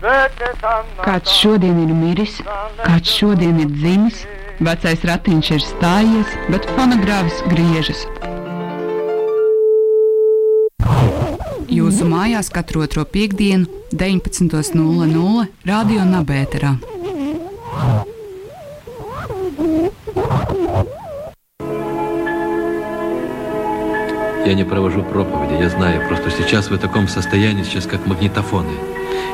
Kāds šodien ir miris, kāds šodien ir dzimis, vecais ratiņš ir stājies, bet fonogrāfs griežas. Jūsu mājās katru otro piekdienu, 19.00 Radio Nabērā. Я не провожу проповеди, я знаю. Просто сейчас вы в таком состоянии, сейчас как магнитофоны.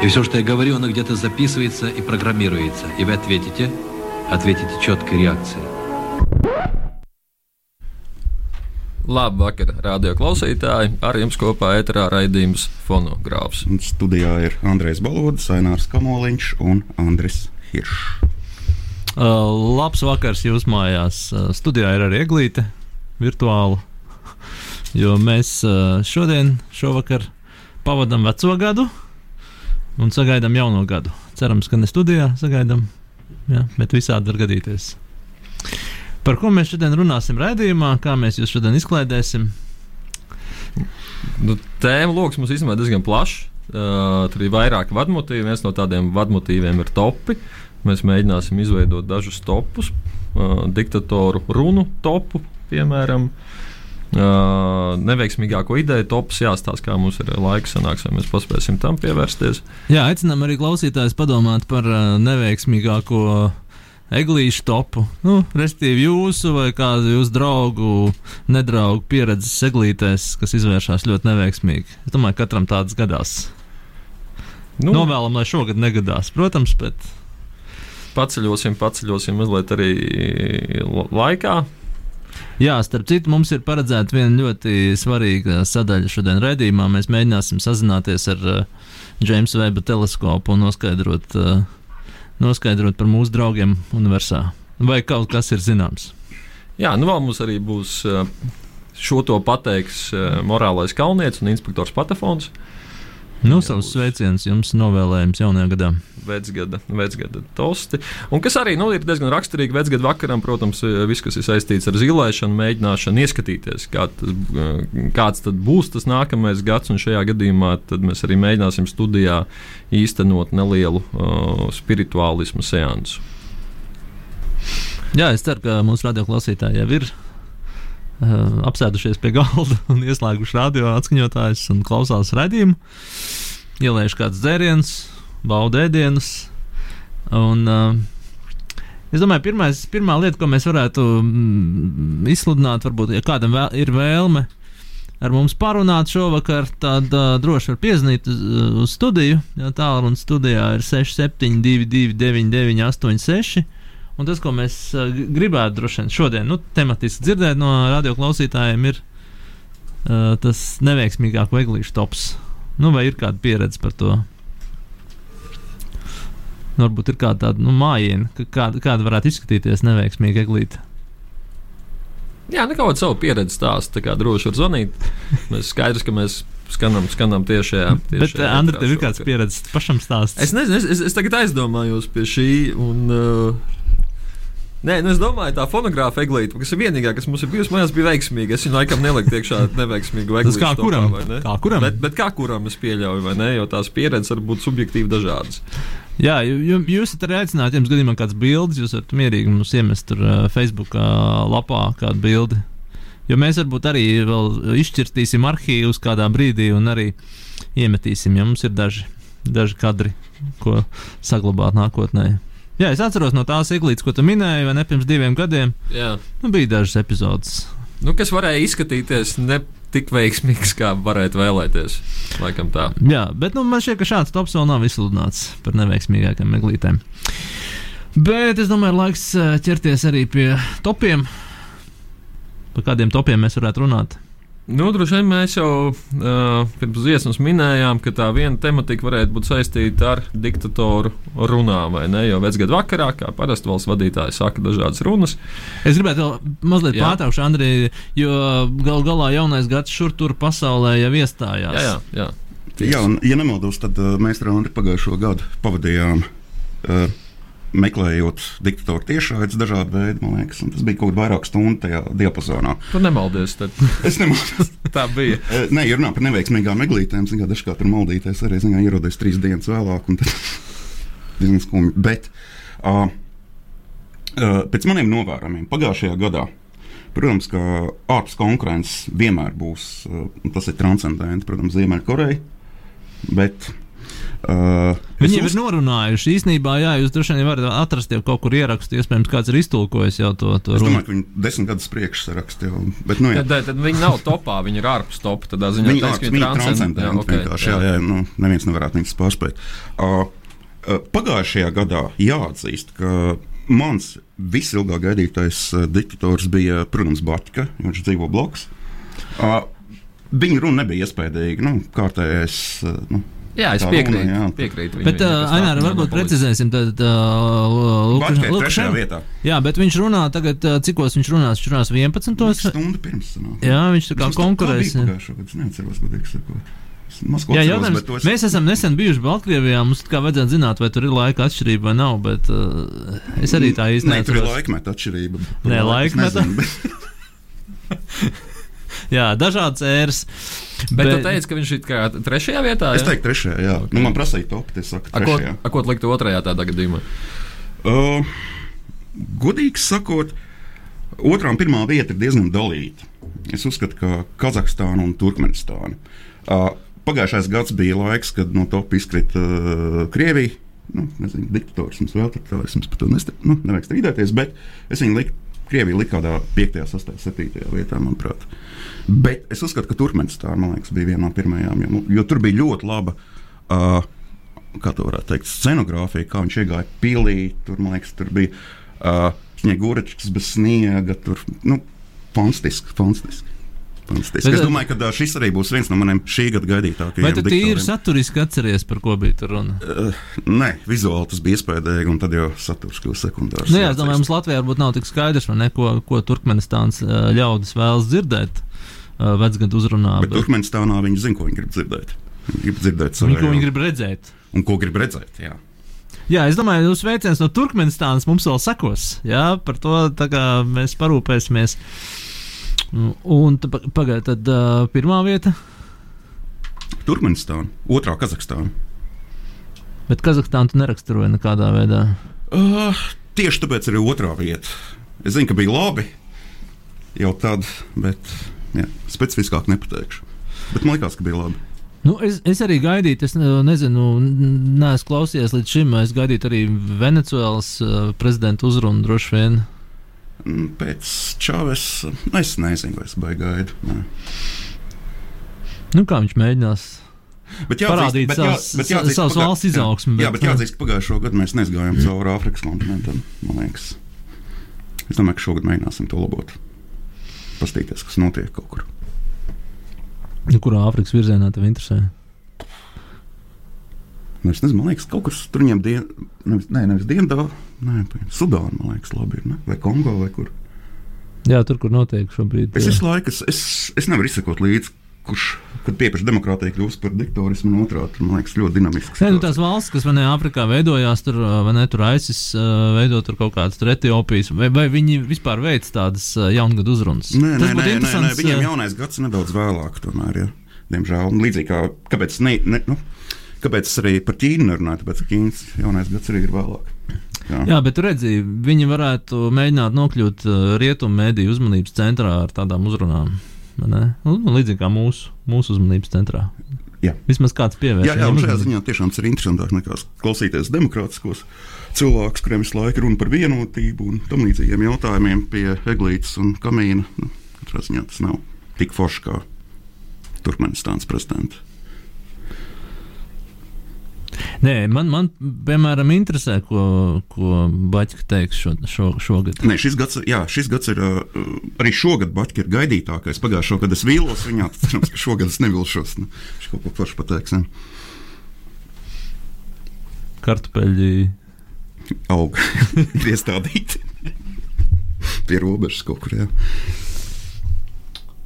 И все, что я говорю, оно где-то записывается и программируется. И вы ответите, ответите четкой реакцией. Labvakar, radio klausītāji! Ar jums kopā ēterā raidījums Fonogrāfs. Un studijā ir Andrejs Balodis, Ainārs Kamoliņš un Andris Hiršs. Uh, labs vakars jūsu mājās. Uh, studijā ir arī eglīte virtuāli. Jo mēs šodien, šovakar, pavadām veco gadu un sagaidām jauno gadu. Cerams, ka ne studijā sagaidām, ja, bet visādi var gadīties. Par ko mēs šodien runāsim raidījumā, kā mēs jūs šodien izklaidēsim? Nu, tēma lokus mums īstenībā diezgan plašs. Uh, tur ir vairāki vadmotīvi. Viens no tādiem vadmotīviem ir topi. Mēs mēģināsim izveidot dažus topus, uh, diktatoru runu topu, piemēram. Uh, neveiksmīgāko ideju tops jāstāsta, kā mums ir laika sanāks, vai mēs paspēsim tam pievērsties. Jā, aicinām arī klausītājus padomāt par uh, neveiksmīgāko eglīšu topu. Nu, Restīvi jūsu vai kādu jūsu draugu, nedraugu pieredzes eglītēs, kas izvēršas ļoti neveiksmīgi. Es domāju, ka katram tāds gadās. Nu, Novēlam, lai šogad negadās, protams, bet. Paceļosim, paceļosim mazliet arī laikā. Jā, starp citu, mums ir paredzēta viena ļoti svarīga sadaļa šodien raidījumā. Mēs mēģināsim sazināties ar uh, Džeimsa Veba teleskopu un noskaidrot uh, noskaidrot par mūsu draugiem universā. Vai kaut kas ir zināms? Jā, nu vēl mums arī būs šo to pateiks morālais kalnietis un inspektors Patefons. Nu, savus sveicienus jums novēlējums jaunajā gadā. Vecgada, vecgada tosti. Un kas arī nu, ir diezgan raksturīgi vecgada vakaram, protams, viss, kas ir saistīts ar zilēšanu, mēģināšanu ieskatīties, kā tas, kāds tad būs tas nākamais gads. Un šajā gadījumā mēs arī mēģināsim studijā īstenot nelielu uh, spirituālismu seansu. Jā, es ceru, ka mūsu radioklausītāji jau ir Uh, apsēdušies pie galda un ieslēguši radio atskaņotājus un klausās redzējumu, ieliešu kāds dzēriens, baudu ēdienus. Un, uh, es domāju, pirmais, pirmā lieta, ko mēs varētu mm, izsludināt, varbūt, ja kādam vēl, ir vēlme ar mums parunāt šovakar, tad uh, droši var piezvanīt uz, uz studiju. Jā, tālrunis studijā ir 6722, 9986. Un tas, ko mēs uh, gribētu droši vien šodien, nu, tematiski dzirdēt no radioklausītājiem, ir uh, tas neveiksmīgāko eglīšu tops. Nu, vai ir kāda pieredze par to? Nu, varbūt ir kāda tāda nu, mājiņa, kāda, kāda varētu izskatīties neveiksmīga eglīte. Jā, nu, savu pieredzi stāstu. Tā kā droši var zvanīt. Mēs skaidrs, ka mēs skanam, skanam tiešajā. tiešajā Bet, Andri, tev ir kāds pieredzes pašam stāsts? Es nezinu, es, es, es tagad aizdomājos pie šī. Un, uh, Nē, nu es domāju, tā fonogrāfa eglīte, kas ir vienīgā, kas mums ir bijusi, mājās bija veiksmīga. Es viņu laikam neliku iekšā neveiksmīgu eglīti. kā kuram? Topā, kā kuram? Bet, bet kā kuram es pieļauju, vai ne? Jo tās pieredzes var būt subjektīvi dažādas. Jā, jūs esat aicināti, ja gadījumā kāds bildes, jūs varat mierīgi mums iemest tur uh, Facebook uh, lapā kādu bildi. Jo mēs varbūt arī izšķirtīsim arhīvus kādā brīdī un arī iemetīsim, ja mums ir daži, daži kadri, ko saglabāt nākotnē. Jā, es atceros no tās iglītes, ko tu minēji, vai ne pirms diviem gadiem. Jā, nu, bija dažas epizodes. Nu, kas varēja izskatīties ne tik veiksmīgs, kā varētu vēlēties. Laikam tā. Jā, bet nu, man šķiet, ka šāds tops vēl nav izsludināts par neveiksmīgākām eglītēm. Bet es domāju, ir laiks eh, ķerties arī pie topiem. Par kādiem topiem mēs varētu runāt? Nu, droši vien mēs jau uh, pirms dziesmas minējām, ka tā viena tematika varētu būt saistīta ar diktatoru runām, vai ne? Jo vecgadu vakarā, kā parasti valsts vadītāji saka dažādas runas. Es gribētu vēl mazliet pārtraukšu, Andrija, jo gal galā jaunais gads šur tur pasaulē jau iestājās. Jā, jā. jā. Jā, un, ja nemaldos, tad uh, mēs ar Andriu pagājušo gadu pavadījām uh, meklējot diktatoru tiešraides dažādu veidu, man liekas, tas bija kaut kāda vairāk stundu tajā diapazonā. Tu nemaldies. Tad. Es nemaldos. Tā bija. Eh, Nē, ja runā par neveiksmīgām meklītēm, zināmā dažkārt tur maldīties arī zināmā ierodies trīs dienas vēlāk. un tad Diezgan skumji. Bet uh, uh, pēc maniem novērojumiem pagājušajā gadā. Protams, ka ārpus konkurences vienmēr būs, uh, tas ir transcendents, protams, Ziemeļkoreja. Bet uh, Viņi uz- ir norunājuši. Īsnībā, jā, jūs droši vien varat atrast jau kaut kur ierakstu. Iespējams, kāds ir iztulkojis jau to, to Es runu. domāju, ka viņi desmit gadus priekš saraksta jau. Bet, nu, jā. Tad, tad viņi nav topā, viņi ir ārpus topā. Tādā ziņā Viņi teiks, ir ka viņi transcend- transcendenti. ok, vienkārši, Jā, jā, nu, neviens nevarētu viņus pārspēt. Uh, uh, pagājušajā gadā jāatzīst, ka mans visilgāk gaidītais uh, diktators bija, protams, Batka. Viņš dzīvo bloks. Uh, viņa runa nebija iespējama. Nu, kārtējais. Uh, nu, Jā, es piekrītu. runa, jā. piekrītu Bet, uh, Aināra, varbūt precizēsim, tad uh, Lukašenko. vietā. Jā, bet viņš runā tagad, uh, cikos viņš runās? Viņš runās 11. Stundu pirms. sanāk. Jā, viņš tā kā konkurēs. Es neatceros, godīgi sakot. Jā, jautājums, es- mēs esam nesen bijuši Baltkrievijā. Mums tā kā vajadzētu zināt, vai tur ir laika atšķirība vai nav. Bet uh, es arī tā īsti Nē, tur ir laikmeta atšķirība. Nē, laikmeta. nezinu, bet- Jā, dažādas ēras. Bet tu teici, ka viņš ir trešajā vietā. Es jā? teiktu, trešajā, jā. Ok. Nu, man prasīja top, es saku, A, ko, trešajā. a, ko tu liktu otrajā tādā gadījumā? Uh, godīgi sakot, otrā un pirmā vieta ir diezgan dalīta. Es uzskatu, ka Kazahstāna un Turkmenistāna. Uh, pagājušais gads bija laiks, kad no top izkrita uh, Krievija. Nu, nezinu, diktators mums vēl tur tā, es jums par to nesta- nu, nevajag strīdēties, bet es viņu liku, Krievija lika kādā 5, 6, 7 vietā, manuprāt. Bet es uzskatu, ka Turkmenistāna, liekas, bija viena no pirmajām, jo, jo tur bija ļoti laba. Uh, kā to varētu teikt, scenogrāfija, kā viņš iegāja pilī. Tur, liekas, tur bija uh, sniegurečs bez sniega. Tur, nu, fantastiski, fantastiski. Fantastiski. Bet, Es domāju, ka uh, šis arī būs viens no maniem šī gada gaidītākajiem. Vai tu tīri saturiski atceries, par ko bija tur runa? Uh, nē, vizuāli tas bija iespējams, un tad jau saturs kļūst sekundārs. Nu, jā, es domāju, mums Latvijā varbūt nav tik skaidrs, ne, ko, ko Turkmenistāns ļaudis vēlas dzirdēt vecgadu uzrunā. Bet Turkmenistānā viņi zina, ko viņi grib dzirdēt. Viņi grib dzirdēt Viņi, ko savu viņi grib redzēt. un ko grib redzēt. Jā. Jā, es domāju, ka sveiciens no Turkmenistānas mums vēl sekos. Jā, par to mēs parūpēsimies. Un ta- pagaid, tad uh, pirmā vieta, Turkmenistāna, otrā Kazahstāna. bet Kazahstānu tu neraksturoji nekādā veidā. Uh, tieši tāpēc arī otrā vieta. Es zinu, ka bija labi jau tad, bet jā, specifiskāk nepateikšu. Bet man liekas, ka bija labi. Nu, es, es arī gaidīju, es ne- nezinu, neesmu klausījies līdz šim. Es gaidīju arī Venecuēlas uh, prezidenta uzrunu droši vien. Mm, Pēc Čāves es nezinu, vai es baigi gaidu. Nē. Nu, kā viņš mēģinās Bet Parādīt bet jā- savas- bet jāatzīst, pagā- valsts izaugsmi, Jā, jā, bet- bet jāatzīst, ka pagājušo gadu mēs nesgājām cauri Āfrikas kontinentam. Man liekas, es domāju, ka šogad mēģināsim to labot. Pastīties, kas notiek kaut kur. Nu, kurā Āfrikas virzienā tev interesē? Es nezinu, man liekas, kaut kur tur viņiem dien, nevis, nē, nevis dienvidā, nē, Sudāna, man liekas, labi ir, ne? vai Kongo, vai kur. Jā, tur, kur notiek šobrīd. Es visu laiku, es, es, es nevaru izsekot līdzi, kurš, kad pieprasa demokrātija kļūst par diktorismu, un otrādi, tur, man liekas, ļoti dinamisks. Nē, nu, tās valsts, kas manā Āfrikā veidojās, tur, vai ne, tur uh, veido tur kaut kādas Etiopijas, vai, vai viņi vispār veic tādas jaungadu uzrunas? Nē, Tas nē, nē, nē, nē, viņiem jaunais gads nedaudz vēlāk, tomēr, ja, diemžēl. Līdzīgi kā, kāpēc, ne, ne, nu, kāpēc es arī par Ķīnu nerunāju, tāpēc, ka Ķīnas jaunais gads arī ir vēlāk. Jā. Jā, bet redzi, viņi varētu mēģināt nokļūt uh, rietumu mediju uzmanības centrā ar tādām uzrunām. ne? Nu, līdzīgi kā mūsu, mūsu uzmanības centrā. Jā. Vismaz kāds pievērš. Jā, jā, un šajā ziņā tiešām tas ir interesantāk nekā klausīties demokrātiskos cilvēkus, kuriem visu laiku runa par vienotību un tam līdzīgiem jautājumiem pie eglītes un kamīna. Nu, katrā ziņā tas nav tik forši kā Turkmenistānas prezidents. Nē, man, man, piemēram, interesē, ko, ko Baķis teiks šo, šo, šogad. Nē, šis gads, jā, šis gads ir arī šogad Baķis ir gaidītākais. Pagājušā gada es vīlos viņā, tad cerams, ka šogad es nevilšos. Nu, viņš kaut ko forši pateiks. Ne? Kartupeļi. Aug, iestādīti pie robežas kaut kur. Jā.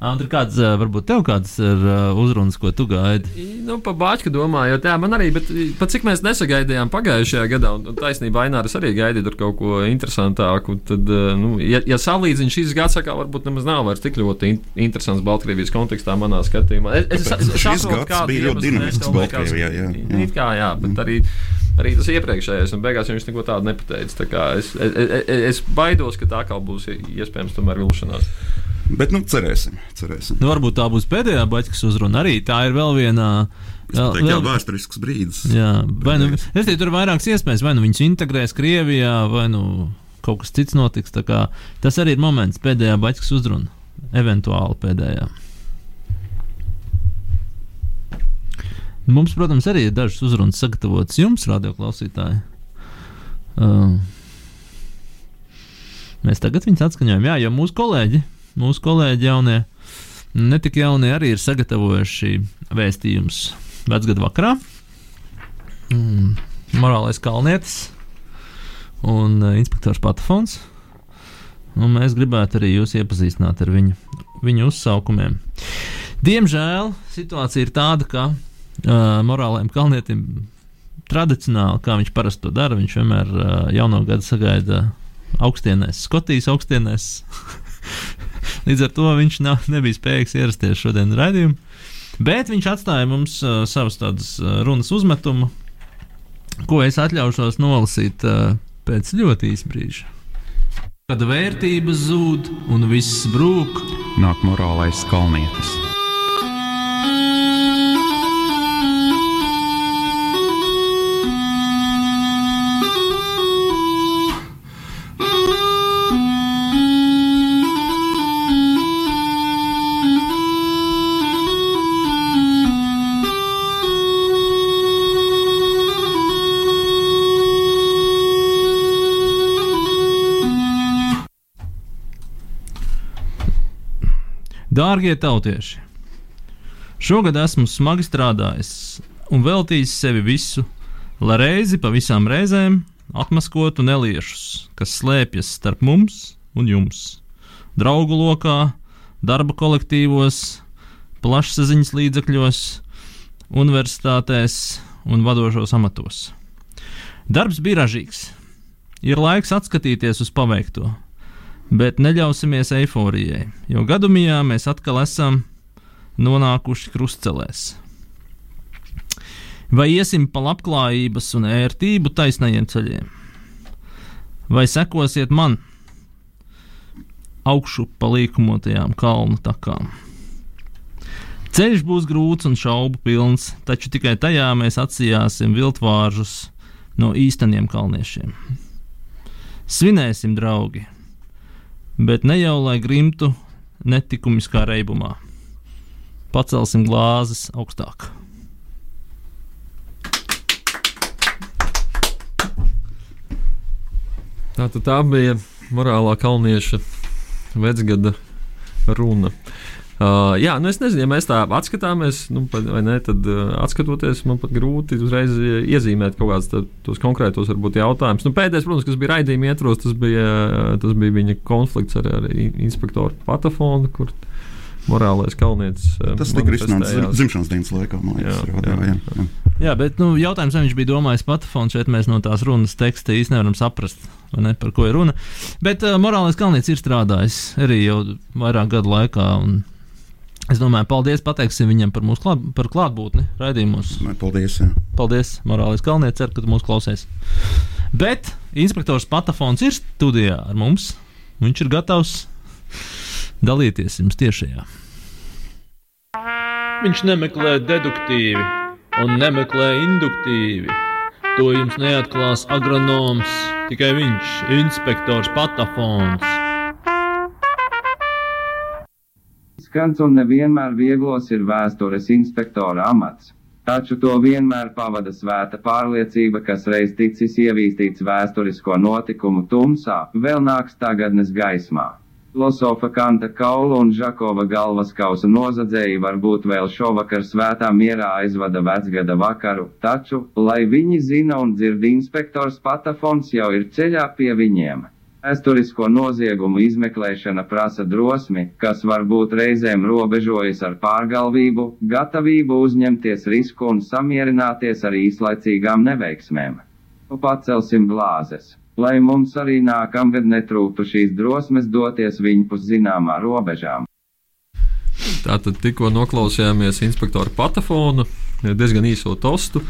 Andri, kāds, ā, varbūt tev kāds ir uzrunas, ko tu gaidi? Nu, pa Bāķu domājot, jā, man arī, bet pat cik mēs nesagaidījām pagājušajā gadā, un, un taisnībā Ainārs arī gaidīja tur kaut ko interesantāku, tad, nu, ja, ja salīdzina šīs gads, kā varbūt nemaz nav vairs tik ļoti in interesants Baltkrievijas kontekstā manā skatījumā. Es, es, es šis saprotu, kādu bija ļoti dinamisks Baltkrievijā, jā, jā. It kā jā, bet arī. Arī tas iepriekšējais, un beigās viņš neko tādu nepateica. Tā kā es, es, es, es baidos, ka tā kā būs iespējams tomēr vilšanās. Bet, nu, cerēsim. cerēsim. Nu, varbūt tā būs pēdējā baļķis uzruna. Arī tā ir vēl viena. Teiktu, jā, vēsturisks brīdis. Jā, vai nu, es teiktu, tur ir vairākas iespējas. Vai nu viņus integrēs Krievijā, vai nu kaut kas cits notiks. Tā kā Tas arī ir moments, pēdējā baļķis uzruna. Eventuāli pēdējā. Mums, protams, arī ir dažas uzrunas sagatavotas jums, radioklausītāji. Uh, mēs tagad viņus atskaņojam, jā, jo mūsu kolēģi, mūsu kolēģi jaunie, ne tik jaunie, arī ir sagatavojuši vēstījumus vecgadu vakarā. Mm, morālais kalnietis un uh, inspektors Patafons. Un mēs gribētu arī jūs iepazīstināt ar viņu, viņu uzsaukumiem. Diemžēl situācija ir tāda, ka uh, morālajam kalnietim tradicionāli, kā viņš parasti to dara, viņš vienmēr uh, jauno gadu sagaida augstienēs, Skotijas augstienēs. Līdz ar to viņš nav, nebija spējīgs ierasties šodien raidījumā. Bet viņš atstāja mums uh, savas tādas uh, runas uzmetumu, ko es atļaušos nolasīt uh, pēc ļoti īsa brīža. Kad vērtības zūd un viss brūk, nāk morālais kalnietis. Dārgie tautieši, šogad esmu smagi strādājis un veltījis sevi visu, lai reizi pa visām reizēm atmaskotu neliešus, kas slēpjas starp mums un jums. Draugu lokā, darba kolektīvos, plašsaziņas līdzekļos, universitātēs un vadošos amatos. Darbs bija ražīgs. Ir laiks atskatīties uz paveikto, bet neļausimies eiforijai, jo gadījumā mēs atkal esam nonākuši krustcelēs. Vai iesim pa labklājības un ērtību taisnajiem ceļiem, vai sekosiet man augšu pa līkumotajām kalnu takām? Ceļš būs grūts un šaubu pilns, taču tikai tajā mēs atsijāsim viltvāržus no īsteniem kalniešiem. Svinēsim, draugi! Bet ne jau lai grimtu netikumiskā reibumā. Pacelsim glāzes augstāk. Tā, tā bija morālā kalnieša vecgada runa. Uh, jā, nu es nezinu, ja mēs tā atskatāmies, nu, vai ne, tad uh, atskatoties, man pat grūti uzreiz iezīmēt kaut kādus tos konkrētos varbūt, jautājumus. Nu, pēdējais, protams, kas bija raidījuma ietvaros, tas bija, tas bija viņa konflikts ar, ar inspektoru Patafonu, kur morālais kalnietis. uh, Tas tika risināts dzimšanas dienas laikā, man liekas. Jā, jā. jā, jā. Jā, bet nu, jautājums, vai viņš bija domājis patafons, šeit mēs no tās runas teksta īsti nevaram saprast, vai ne, par ko ir runa. Bet uh, morālais kalnietis ir strādājis arī jau vairāk gadu laikā. un Es domāju, paldies, pateiksim viņam par mūsu klāt, par klātbūtni raidījumos. Paldies. Jā. Paldies, morālais kalnietis, ceru, ka tu mūs klausies. Bet inspektors Patafons ir studijā ar mums. Viņš ir gatavs dalīties jums tiešajā. Viņš nemeklē deduktīvi un nemeklē induktīvi. To jums neatklās agronoms, tikai viņš, inspektors Patafons. Skans un nevienmēr vieglos ir vēstures inspektora amats, taču to vienmēr pavada svēta pārliecība, kas reiz ticis ievīstīts vēsturisko notikumu tumsā, vēl nāks tagadnes gaismā. Filozofa Kanta Kaula un Žakova galvas kausa nozadzēji varbūt vēl šovakar svētā mierā aizvada vecgada vakaru, taču, lai viņi zina un dzird inspektors Patafons jau ir ceļā pie viņiem. Vēsturisko noziegumu izmeklēšana prasa drosmi, kas varbūt reizēm robežojas ar pārgalvību, gatavību uzņemties risku un samierināties ar īslaicīgām neveiksmēm. Pacelsim glāzes, lai mums arī nākamgad netrūktu šīs drosmes doties viņpus zināmā robežām. Tātad tikko noklausījāmies inspektora patafonu, diezgan īso tostu.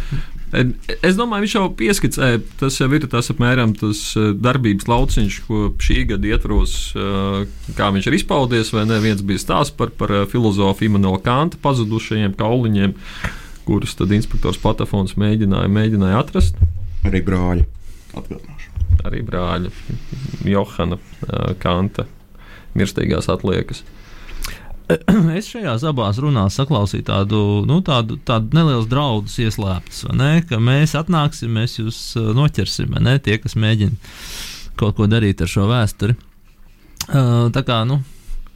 Es domāju, viņš jau pieskicēja, tas jau ir tas apmēram tas eh, darbības lauciņš, ko šī gada ietvaros, eh, kā viņš ir izpaudies, vai ne? Viens bija stāsts par, par eh, filozofu Immanuela Kanta pazudušajiem kauliņiem, kurus tad inspektors Patafons mēģināja, mēģināja atrast. Arī brāļi. Atgādināšu. Arī brāļi Johana Kanta mirstīgās atliekas. es šajās abās runās saklausīju tādu, nu, tādu, tādu nelielu draudus ieslēptas, ne, ka mēs atnāksim, mēs jūs uh, noķersim, ne tie, kas mēģina kaut ko darīt ar šo vēsturi. Uh, tā kā, nu,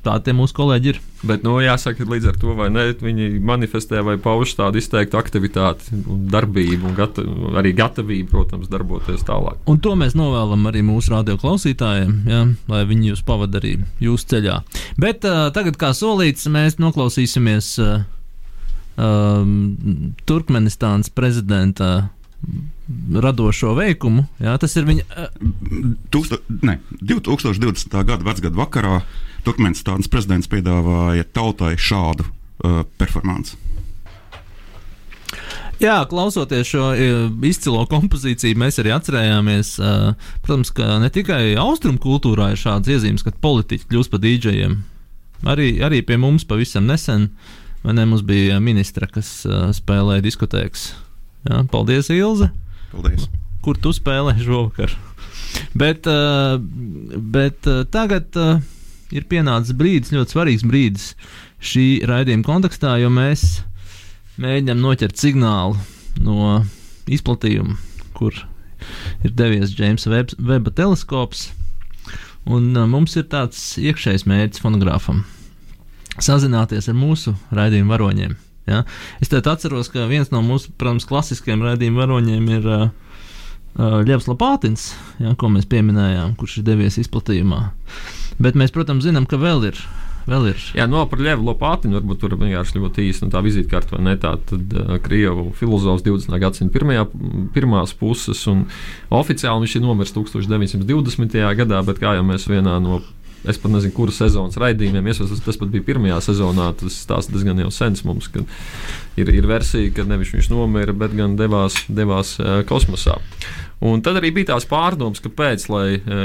tā tie mūsu kolēģi ir. Bet, nu, jāsaka, līdz ar to, vai ne, viņi manifestē vai pauž tādu izteiktu aktivitāti, darbību, un gata, arī gatavību, protams, darboties tālāk. Un to mēs novēlam arī mūsu radio klausītājiem, ja, lai viņi jūs pavadītu arī jūsu ceļā. Bet uh, tagad, kā solīts, mēs noklausīsimies uh, um, Turkmenistānas prezidenta radošo veikumu. Jā, tas ir viņa. Uh, Tūksto, ne, 2020. gada vecgada vakarā Turkmenistānas prezidents piedāvāja tautai šādu uh, performansu. Jā, klausoties šo uh, izcilo kompozīciju, mēs arī atcerējāmies, uh, protams, ka ne tikai austrumu kultūrā ir šādas iezīmes, kad politiķi kļūst par dīdžejiem. Arī, arī pie mums pavisam nesen ne, mums bija ministra, kas uh, spēlēja diskotēkas. Jā, paldies, Ilze! Paldies! Kur tu spēlē šovakar? Bet, uh, bet uh, tagad. Uh, ir pienācis brīdis, ļoti svarīgs brīdis šī raidījuma kontekstā, jo mēs mēģinām noķert signālu no izplatījuma, kur ir devies Džeimsa Veba teleskops. Un mums ir tāds iekšējs mērķis fonogrāfam - sazināties ar mūsu raidījumu varoņiem. Ja? Es te atceros, ka viens no mūsu, protams, klasiskajiem raidījumu varoņiem ir uh, uh, Ļevs Lapātins, ja, ko mēs pieminējām, kurš ir devies izplatījumā. Bet mēs, protams, zinām, ka vēl ir. Vēl ir. Jā, no par Ļevu Lopātiņu varbūt tur vienkārši ļoti īsi nu, tā vizītkarte vai ne tā, tad uh, Krievu filozofs 20. gadsimta pirmajā, pirmās puses, un oficiāli viņš ir nomiris 1920. gadā, bet kā jau mēs vienā no Es pat nezinu, kuras sezonas raidījumiem iesaistās. Tas pat bija pirmajā sezonā. Tas stāsta diezgan jau sens mums, ka ir, ir versija, ka nevis viņš nomira, bet gan devās, devās uh, kosmosā. Un tad arī bija tās pārdomas, kāpēc,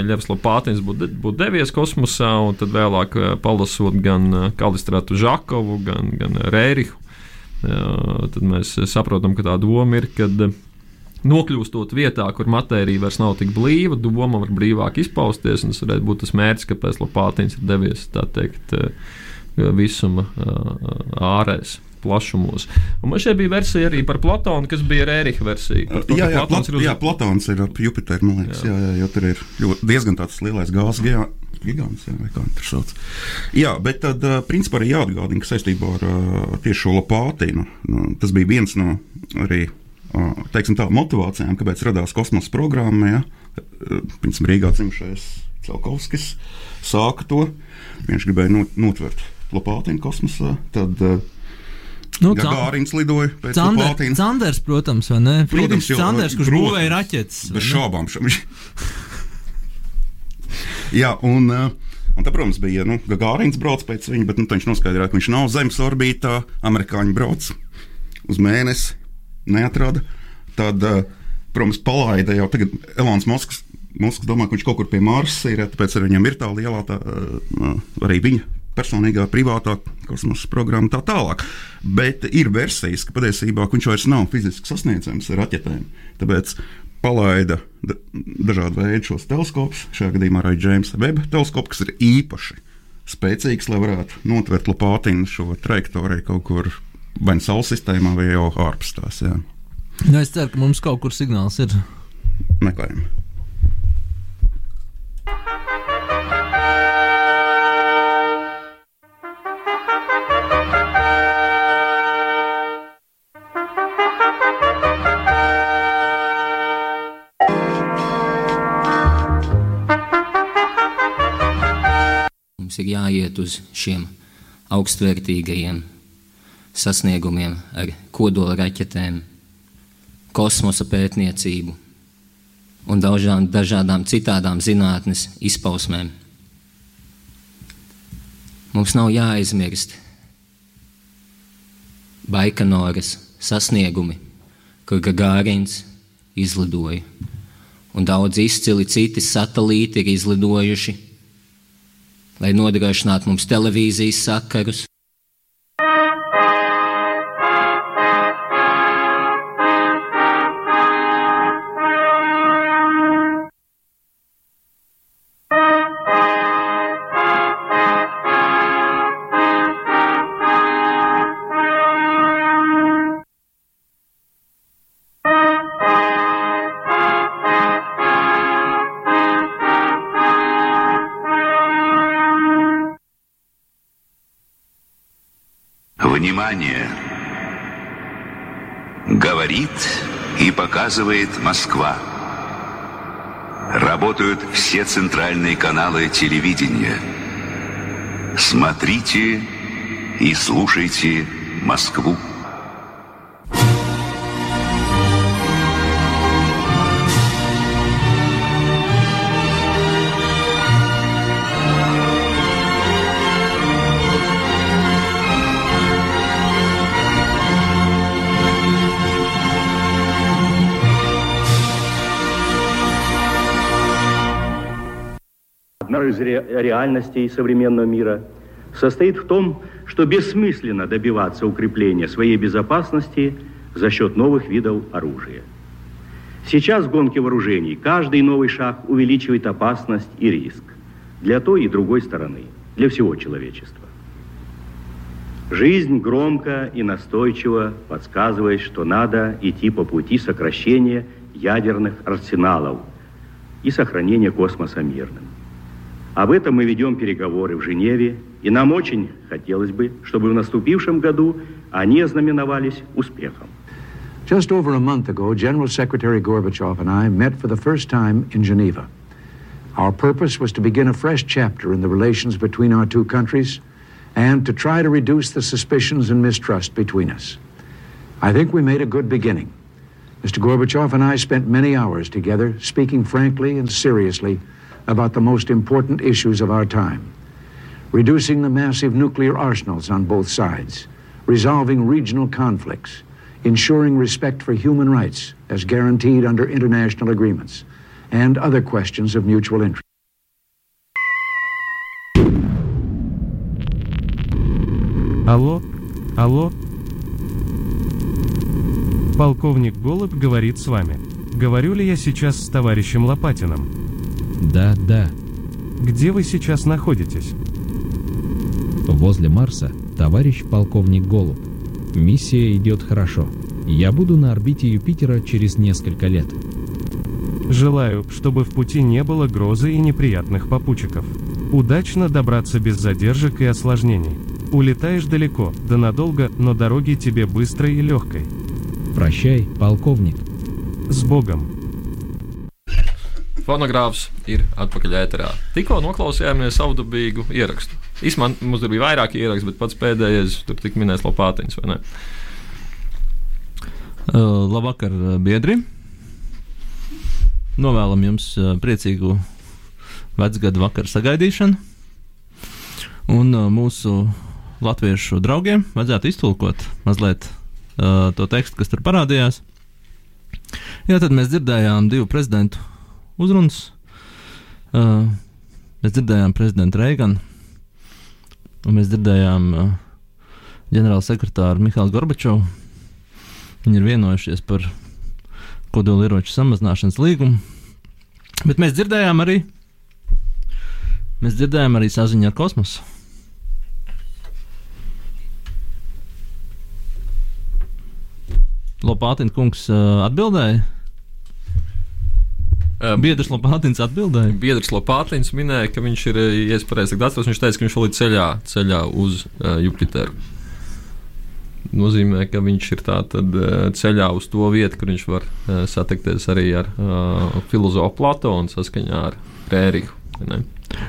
Ļevs Lapātins būtu būt devies kosmosā, un tad vēlāk palasot gan Kalistrātu Žakovu, gan, gan Rērihu, tad mēs saprotam, ka tā doma ir, ka nokļūstot vietā, kur matērija vairs nav tik blīva, doma var brīvāk izpausties, un tas varētu būt tas mērķis, kāpēc Lapātins ir devies, tā teikt, visuma ārēs plašumos. Un man šeit bija versija arī par Platonu, kas bija Rēriha versija. To, jā, jā, Platons, ir uz... jā, Platons ir ap Jupiteru, man liekas, jā. Jā, jā, jo tur ir diezgan tāds lielais gāzes gigants, jā, vai kā tur sauc. Jā, bet tad, principā, arī jāatgādina, ka saistībā ar tieši šo Lapātinu, nu, tas bija viens no arī, teiksim tā, motivācijām, kāpēc radās kosmosa programma, jā. Principā Rīgā dzimšais Celkovskis sāka to, viņš gribēja notvert Lapātinu kosmosā, tad Nu, Gārins lidoja pēc Cander, Canders, protams, vai ne? Friedrichs Canders, kurš protams, būvēja raķetes. Bez šaubām. Jā, un, un tā, protams, bija, nu, Gārins brauc pēc viņa, bet nu, viņš noskaidroja, ka viņš nav Zemes orbītā, amerikāņi brauc uz mēnesi, neatrada. Tad, uh, protams, palaida jau tagad Elons Musks. Musks domā, ka viņš kaut kur pie Marsa ir, tāpēc ar viņam ir tā lielā, tā, uh, arī viņa personīgā, privātā kosmosa programma tā tālāk. Bet ir versijas, ka patiesībā viņš vairs nav fiziski sasniedzams ar raķetēm. Tāpēc palaida dažādu veidu šos teleskopus, šajā gadījumā arī James Webb teleskopu, kas ir īpaši spēcīgs, lai varētu notvert Lapātinu šo trajektoriju kaut kur vai nu Saules sistēmā, vai jau ārpus tās. Jā. Nu, es ceru, ka mums kaut kur signāls ir. Meklējam. ir jāiet uz šiem augstvērtīgajiem sasniegumiem ar kodola raķetēm, kosmosa pētniecību un dažādām, dažādām citādām zinātnes izpausmēm. Mums nav jāaizmirst Baikanoras sasniegumi, kur Gagārins izlidoja, un daudz izcili citi satelīti ir izlidojuši, lai nodrošinātu mums televīzijas sakarus. И показывает Москва. Работают все центральные каналы телевидения. Смотрите и слушайте Москву. Из ре- реальностей современного мира состоит в том, что бессмысленно добиваться укрепления своей безопасности за счет новых видов оружия. Сейчас в гонке вооружений каждый новый шаг увеличивает опасность и риск для той и другой стороны, для всего человечества. Жизнь громко и настойчиво подсказывает, что надо идти по пути сокращения ядерных арсеналов и сохранения космоса мирным. Об этом мы ведем переговоры в Женеве, и нам очень хотелось бы, чтобы в наступившем году они ознаменовались успехом. Just over a month ago, General Secretary Gorbachev and I met for the first time in Geneva. Our purpose was to begin a fresh chapter in the relations between our two countries and to try to reduce the suspicions and mistrust between us. I think we made a good beginning. Mr. Gorbachev and I spent many hours together speaking frankly and seriously about the most important issues of our time reducing the massive nuclear arsenals on both sides, resolving regional conflicts, ensuring respect for human rights as guaranteed under international agreements, and other questions of mutual interest. Алло? Алло? Полковник Голубь говорит с вами. Говорю ли я сейчас с товарищем Лопатиным? Да, да. Где вы сейчас находитесь? Возле Марса, товарищ полковник Голубь. Миссия идет хорошо. Я буду на орбите Юпитера через несколько лет. Желаю, чтобы в пути не было грозы и неприятных попутчиков. Удачно добраться без задержек и осложнений. Улетаешь далеко, да надолго, но дороги тебе быстрой и легкой. Прощай, полковник. С Богом! Fonogrāfs ir atpakaļ ēterā. Tikko noklausījāmies savdabīgu ierakstu. Īsumā mums tur bija vairāk ierakstu, bet pats pēdējais tur tika minēts Lopātiņš? Uh, labvakar, biedri! Novēlam jums priecīgu vecgadu vakaru sagaidīšanu. Un mūsu latviešu draugiem vajadzētu iztulkot mazliet uh, to tekstu, kas tur parādījās. Jā, tad mēs dzirdējām divu prezidentu uzrunas. Uh, mēs dzirdējām prezidentu Reiganu, un mēs dzirdējām uh, ģenerāla sekretāru Mihālu Gorbačovu. Viņi ir vienojušies par kodolieroču samazināšanas līgumu. Bet mēs dzirdējām arī, mēs dzirdējām arī saziņu ar kosmosu. Lopātina kungs uh, atbildēja. Biedrs Lopātins atbildēja. Biedrs Lopātins minēja, ka viņš ir, ja es pareizi atceros, viņš teica, ka viņš vēl ir ceļā, ceļā uz uh, Jupiteru. Nozīmē, ka viņš ir tātad uh, ceļā uz to vietu, kur viņš var uh, satikties arī ar uh, filozofu Platonu saskaņā ar Rēriku.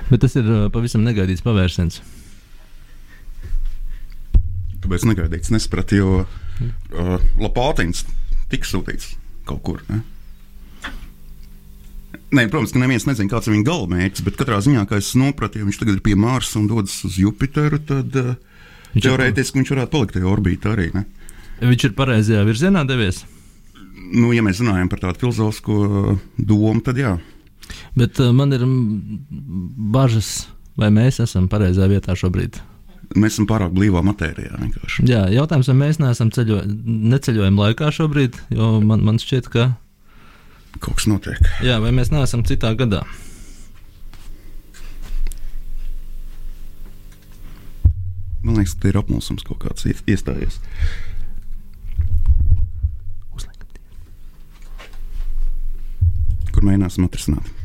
Bet tas ir uh, pavisam negaidīts pavērsiens. Tāpēc negaidīts nesapratu, jo uh, Lapātiņš tika sūtīts kaut kur. Ne? Nē, protams, ka neviens nezina, kāds ir viņa galamērķis, bet katrā ziņā, kā es saprotu, ja viņš tagad ir pie Marsa un dodas uz Jupiteru, tad uh, teorētiski viņš varētu palikt tajā orbītā arī. Ne? Viņš ir pareizajā virzienā devies. Nu, ja mēs runājam par tādu filozofisko domu, tad jā. Bet uh, man ir bažas, vai mēs esam pareizajā vietā šobrīd. Mēs esam pārāk blīvā matērijā. Vienkārši. Jā, jautājums, vai mēs neesam ceļo, neceļojam laikā šobrīd, jo man, man šķiet, ka kaut kas notiek. Jā, vai mēs neesam citā gadā? Man liekas, ka ir apmulsums kaut kāds iestājies. Kur mēģināsim atrisināt?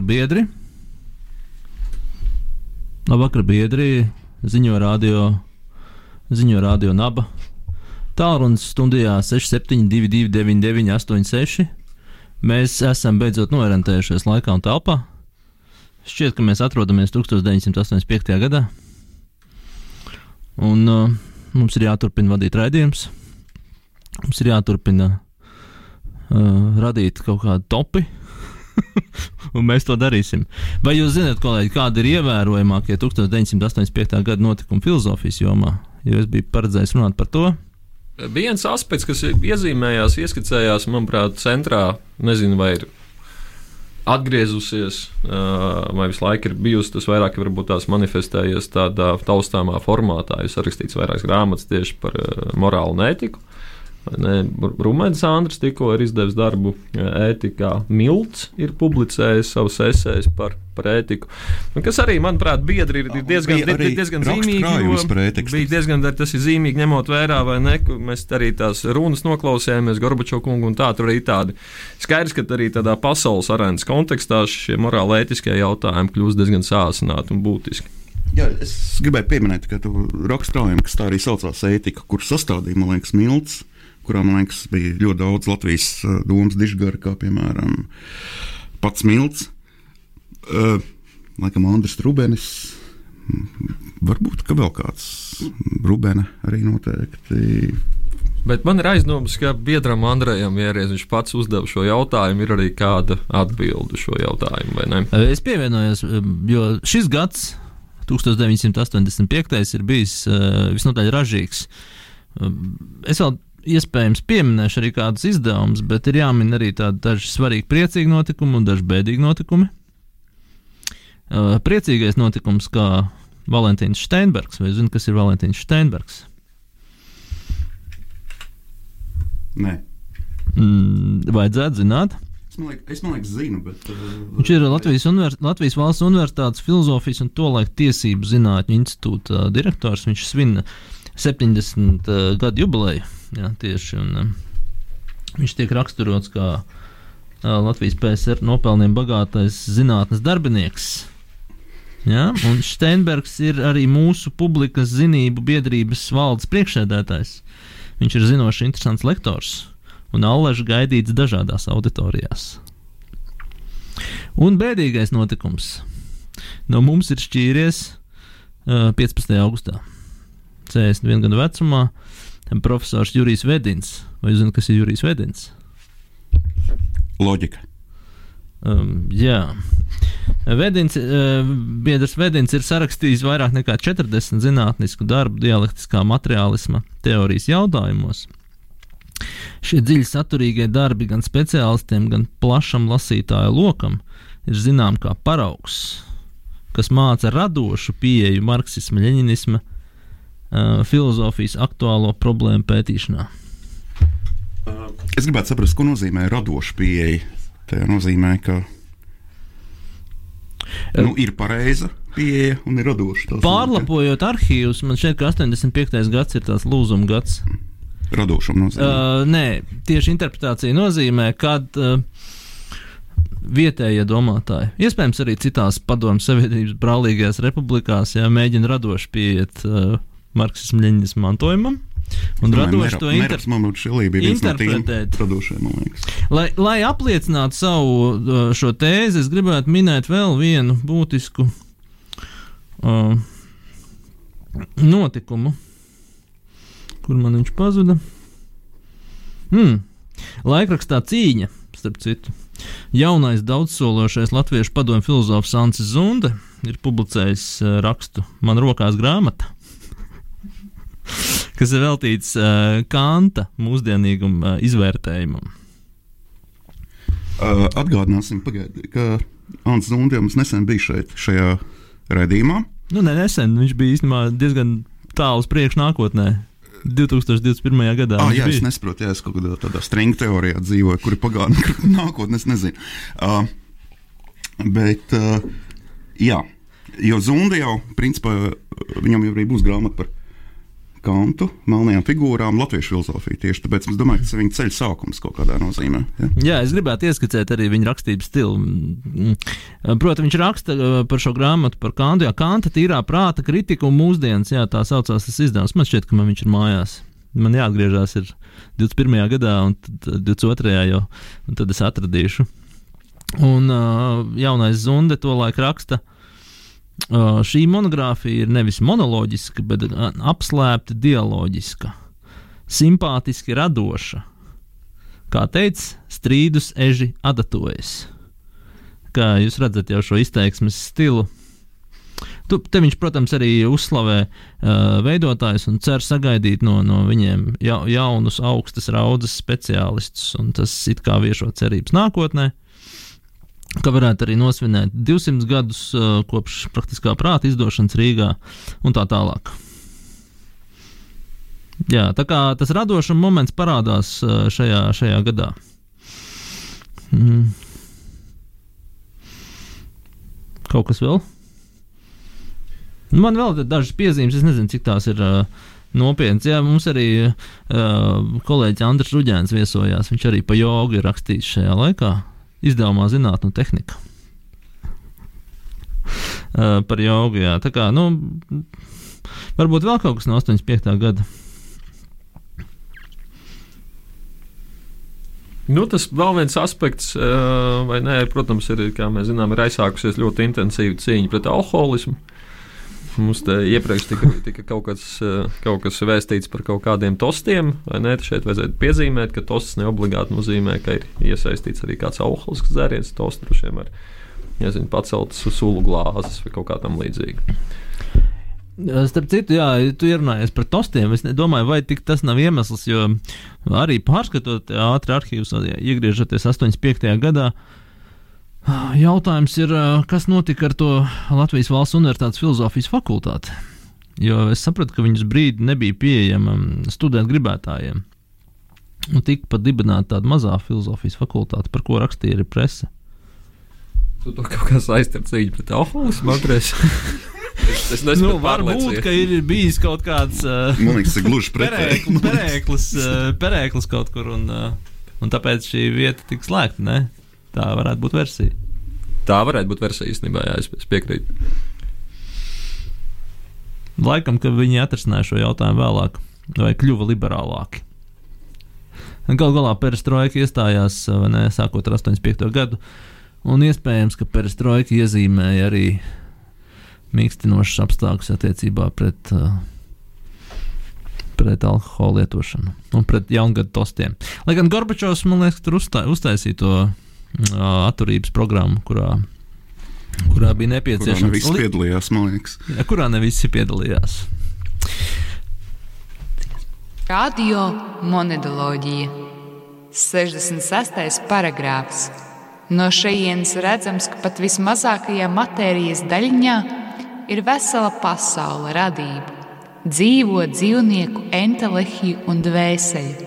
Labvakar, biedri! Labvakar, biedri! Ziņo radio, ziņo radio naba. Tālrunis stundijā 6722, 986. Mēs esam beidzot noorientējušies laikā un telpā. Šķiet, ka mēs atrodamies 1985. gadā. Un uh, mums ir jāturpina vadīt raidījums. Mums ir jāturpina uh, radīt kaut kādu topu un mēs to darīsim. Vai jūs zināt, kolēģi, kādi ir ievērojamākie 1985. gada notikumi filozofijas jomā? Jo es biju paredzējis runāt par to. Viens aspekts, kas iezīmējās, ieskicējās, manuprāt, centrā, nezinu, vai ir atgriezusies, vai visu laiku ir bijusi, tas vairāk varbūt tās manifestējies tādā taustāmā formātā. Jūs rakstīts vairākas grāmatas tieši par morālu un ētiku. Rumēns Andris tikko ir izdevis darbu e, ētikā. Milts ir publicējis savus esejas par, par ētiku. Kas arī, manuprāt, biedri ir, ir diezgan, ir diezgan zīmīgi. Bija diezgan, tas ir zīmīgi ņemot vērā, vai ne, ka mēs arī tās runas noklausījāmies Gorbačo kungu un tā, tur arī tādi. Skaidrs, ka arī tādā pasaules arēnas kontekstā šie morāli ētiskie jautājumi kļūst diezgan sāsināti un būtiski. Jā, es gribēju pieminēt, ka tu rakstījumi, kas tā arī saucās ētika, kur sastādīja, man liekas, Milts kurā man liekas, bija ļoti daudz Latvijas uh, domas dižgara, kā piemēram pats Milts, uh, laikam Andris Rubenis. Varbūt, ka vēl kāds Rubēna arī noteikti. Bet man ir aizdoms, ka biedram Andrejam Mieries viņš pats uzdeva šo jautājumu, ir arī kāda atbilde šo jautājumu, vai ne? Es pievienojos, jo šis gads, 1985. ir bijis visnotaļ ražīgs. Es vēl iespējams pieminēšu arī kādus izdevumus, bet ir jāmin arī tādi daži svarīgi priecīgi notikumi un daži bēdīgi notikumi. Uh, priecīgais notikums, kā Valentīns Steinbergs, vai zini, kas ir Valentīns Steinbergs? Nē. Mm, vajadzētu zināt. Es man liekas, es man liekas zinu, bet. Uh, Viņš ir Latvijas, univers, Latvijas Valsts Universitātes filozofijas un tolaik tiesību zinātņu institūta direktors. Viņš svin 70 uh, gadu jubileju. Jā, tieši, un, uh, viņš tiek raksturots kā uh, Latvijas PSR nopelniem bagātais zinātnes darbinieks. Ja? Un Steinbergs ir arī mūsu publikas zinību biedrības valdes priekšsēdētājs. Viņš ir zinošs, interesants lektors un allaž gaidīts dažādās auditorijās. Un bēdīgais notikums. No mums ir šķīries uh, 15. augustā. 61 gadu vecumā profesors Jurijs Vedins. Vai jūs zināt, kas ir Jurijs Vedins? Loģika. Um, jā. Vedins, uh, biedrs Vedins ir sarakstījis vairāk nekā 40 zinātnisku darbu dialektiskā materiālisma teorijas jautājumos. Šie dziļi saturīgie darbi gan speciālistiem, gan plašam lasītāju lokam ir zinām kā paraugs, kas māca radošu pieeju marksisma, leņķisma, uh, filozofijas aktuālo problēmu pētīšanā. Es gribētu saprast, ko nozīmē radoša pieeja. Tā nozīmē, ka nu, ir pareiza pieeja un ir radoša. Pārlapojot arhīvus, man šķiet, ka 85. gads ir tāds lūzuma gads. Radošuma nozīmē. Uh, nē, tieši interpretācija nozīmē, kad uh, vietējie domātāji, iespējams, arī citās padomju savienības brālīgajās republikās, ja mēģina radoši pieiet uh, marksismu leņķismu mantojumam. Un radoši to inter... interpretēt. Lai, lai apliecinātu savu šo tēzi, es gribētu minēt vēl vienu būtisku uh, notikumu, kur man viņš pazuda. Hmm. Laikrakstā cīņa, starp citu. Jaunais daudzsološais latviešu padomju filozofs Ancis Zunde ir publicējis rakstu Man rokās grāmata kas ir veltīts uh, Kanta mūsdienīguma uh, izvērtējumam. Uh, atgādināsim, pagaidi, ka Ants Zundijams nesen bija šeit, šajā redzījumā. Nu, ne nesen, viņš bija īstenībā diezgan tālu uz priekšu nākotnē. 2021. gadā. Ah, jā, bija. es nesaprotu, ja es kaut kādā tādā stringa teorijā dzīvoju, kur ir pagātne, kur nākotnē, es nezinu. Uh, bet, uh, jā, jo Zunda jau, principā, viņam jau arī būs grāmata par kantu, melnajām figūrām, latviešu filozofiju. Tieši tāpēc es domāju, ka tas ir viņa ceļa sākums kaut kādā nozīmē. Ja? Jā, es gribētu ieskicēt arī viņa rakstības stilu. Protams, viņš raksta uh, par šo grāmatu, par kantu. Jā, kanta tīrā prāta kritika un mūsdienas, jā, tā saucās tas izdevums. Man šķiet, ka man viņš ir mājās. Man jāatgriežas 21. gadā, un 22. jau, un tad es atradīšu. Un uh, jaunais Zunde to laiku raksta. Uh, šī monogrāfija ir nevis monoloģiska, bet apslēpta dialoģiska, simpātiski radoša. Kā teica, strīdus eži adatojas. Kā jūs redzat jau šo izteiksmes stilu. Tu, te viņš, protams, arī uzslavē uh, veidotājus un cer sagaidīt no, no viņiem ja, jaunus, augstas raudzes speciālistus, un tas it kā viešo cerības nākotnē. Uh, ka varētu arī nosvinēt 200 gadus kopš praktiskā prāta izdošanas Rīgā un tā tālāk. Jā, tā kā tas radošuma moments parādās šajā, šajā gadā. Mm. Kaut kas vēl? Man vēl ir dažas piezīmes, es nezinu, cik tās ir uh, nopietnas. Jā, mums arī uh, kolēģis Andris Ruģēns viesojās. Viņš arī pa jogu ir rakstījis šajā laikā izdevumā Zinātņu tehnika. Uh, par jogu. Jā. Tā kā, nu, varbūt vēl kaut kas no 85. gada. Nu, tas vēl viens aspekts, vai ne, protams, ir, kā mēs zinām, ir aizsākusies ļoti intensīva cīņa pret alkoholismu. Mums te iepriekš tika, tika kaut, kas, eh, kaut kas vēstīts par kaut kādiem tostiem, vai ne? Šeit vajadzētu piezīmēt, ka tosts neobligāti nozīmē, ka ir iesaistīts arī kāds augsts dzēriens, tosts droši vien var nezinu, paceltas sulu glāzes vai kaut kā tam līdzīga. Starp citu, jā, tu ierunājies par tostiem. Es domāju, vai tas nav iemesls, jo arī pārskatot ātri arhīvus, iegriežoties 85. gadā, jautājums ir, kas notika ar to Latvijas valsts universitātes filozofijas fakultāti. Jo es sapratu, ka viņas brīdi nebija pieejama studentu gribētājiem. Un tika pat dibināta tāda mazā filozofijas fakultāte, par ko rakstīja arī presa. Tu to kaut kā saistīji ar cīņu pret alkoholismu, Andrēs. Es nezinu, nu, varbūt, ka ir bijis kaut kāds uh, pretēji. Perēklis, uh, perēklis kaut kur, un, uh, un tāpēc šī vieta tika slēgta. Tā varētu būt versija. Tā varētu būt versija īstenībā, jā, es, es piekrītu. Laikam, ka viņi atrisināja šo jautājumu vēlāk, vai kļuva liberālāki. Galu galā perestroika iestājās ne, sākot ar 85. gadu, un iespējams, ka perestroika iezīmēja arī mīkstinošs apstākļus attiecībā pret, uh, pret alkohola lietošanu un pret jaungadu tostiem. Lai gan Gorbačovs, man liekas, tur uztaisīja to atturības programmu, kurā, kurā bija nepieciešams. Kurā ne visi piedalījās, man liekas. Ja, kurā ne visi piedalījās. Radio monētoloģija 66. paragrāfs. No šejienes redzams, ka pat vismazākajā matērijas daļiņā ir vesela pasaule radība, dzīvo dzīvnieku entelehiju un dvēseli.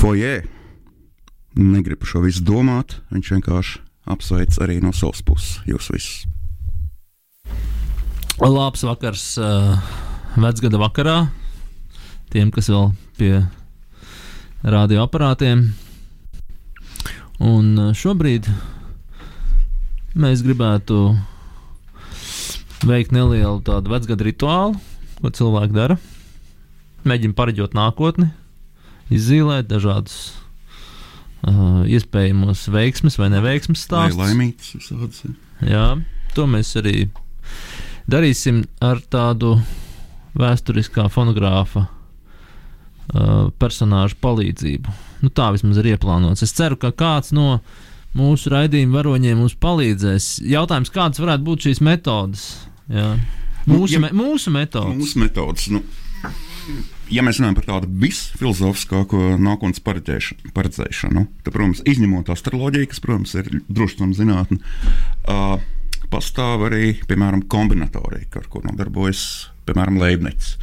Foje. Negribu šo visu domāt, viņš vienkārši apsveic arī no savas puses jūs visus. Labs vakars, uh, vecgada vakarā. Tiem, kas vēl pie radioaparātiem. Un uh, šobrīd Mēs gribētu veikt nelielu tādu vecgadu rituālu, ko cilvēki dara. Mēģina pareģot nākotni, izzīmēt dažādus uh, iespējamos veiksmes vai neveiksmes stāstus. Vai laimīgs visādas. Jā, to mēs arī darīsim ar tādu vēsturiskā fonogrāfa uh, personāžu palīdzību. Nu, tā vismaz ir ieplānots. Es ceru, ka kāds no mūsu raidījuma varoņiem mums palīdzēs. Jautājums, kādas varētu būt šīs metodes? Jā. Mūsu, nu, ja, me, mūsu metodes. Mūsu metodes nu, ja mēs runājam par tādu visfilozofiskāko nākotnes paredzēšanu, tad, protams, izņemot astroloģiju, kas, protams, ir drošības zinātne, uh, pastāv arī, piemēram, kombinatorika, ar ko nodarbojas, piemēram, Leibnicis.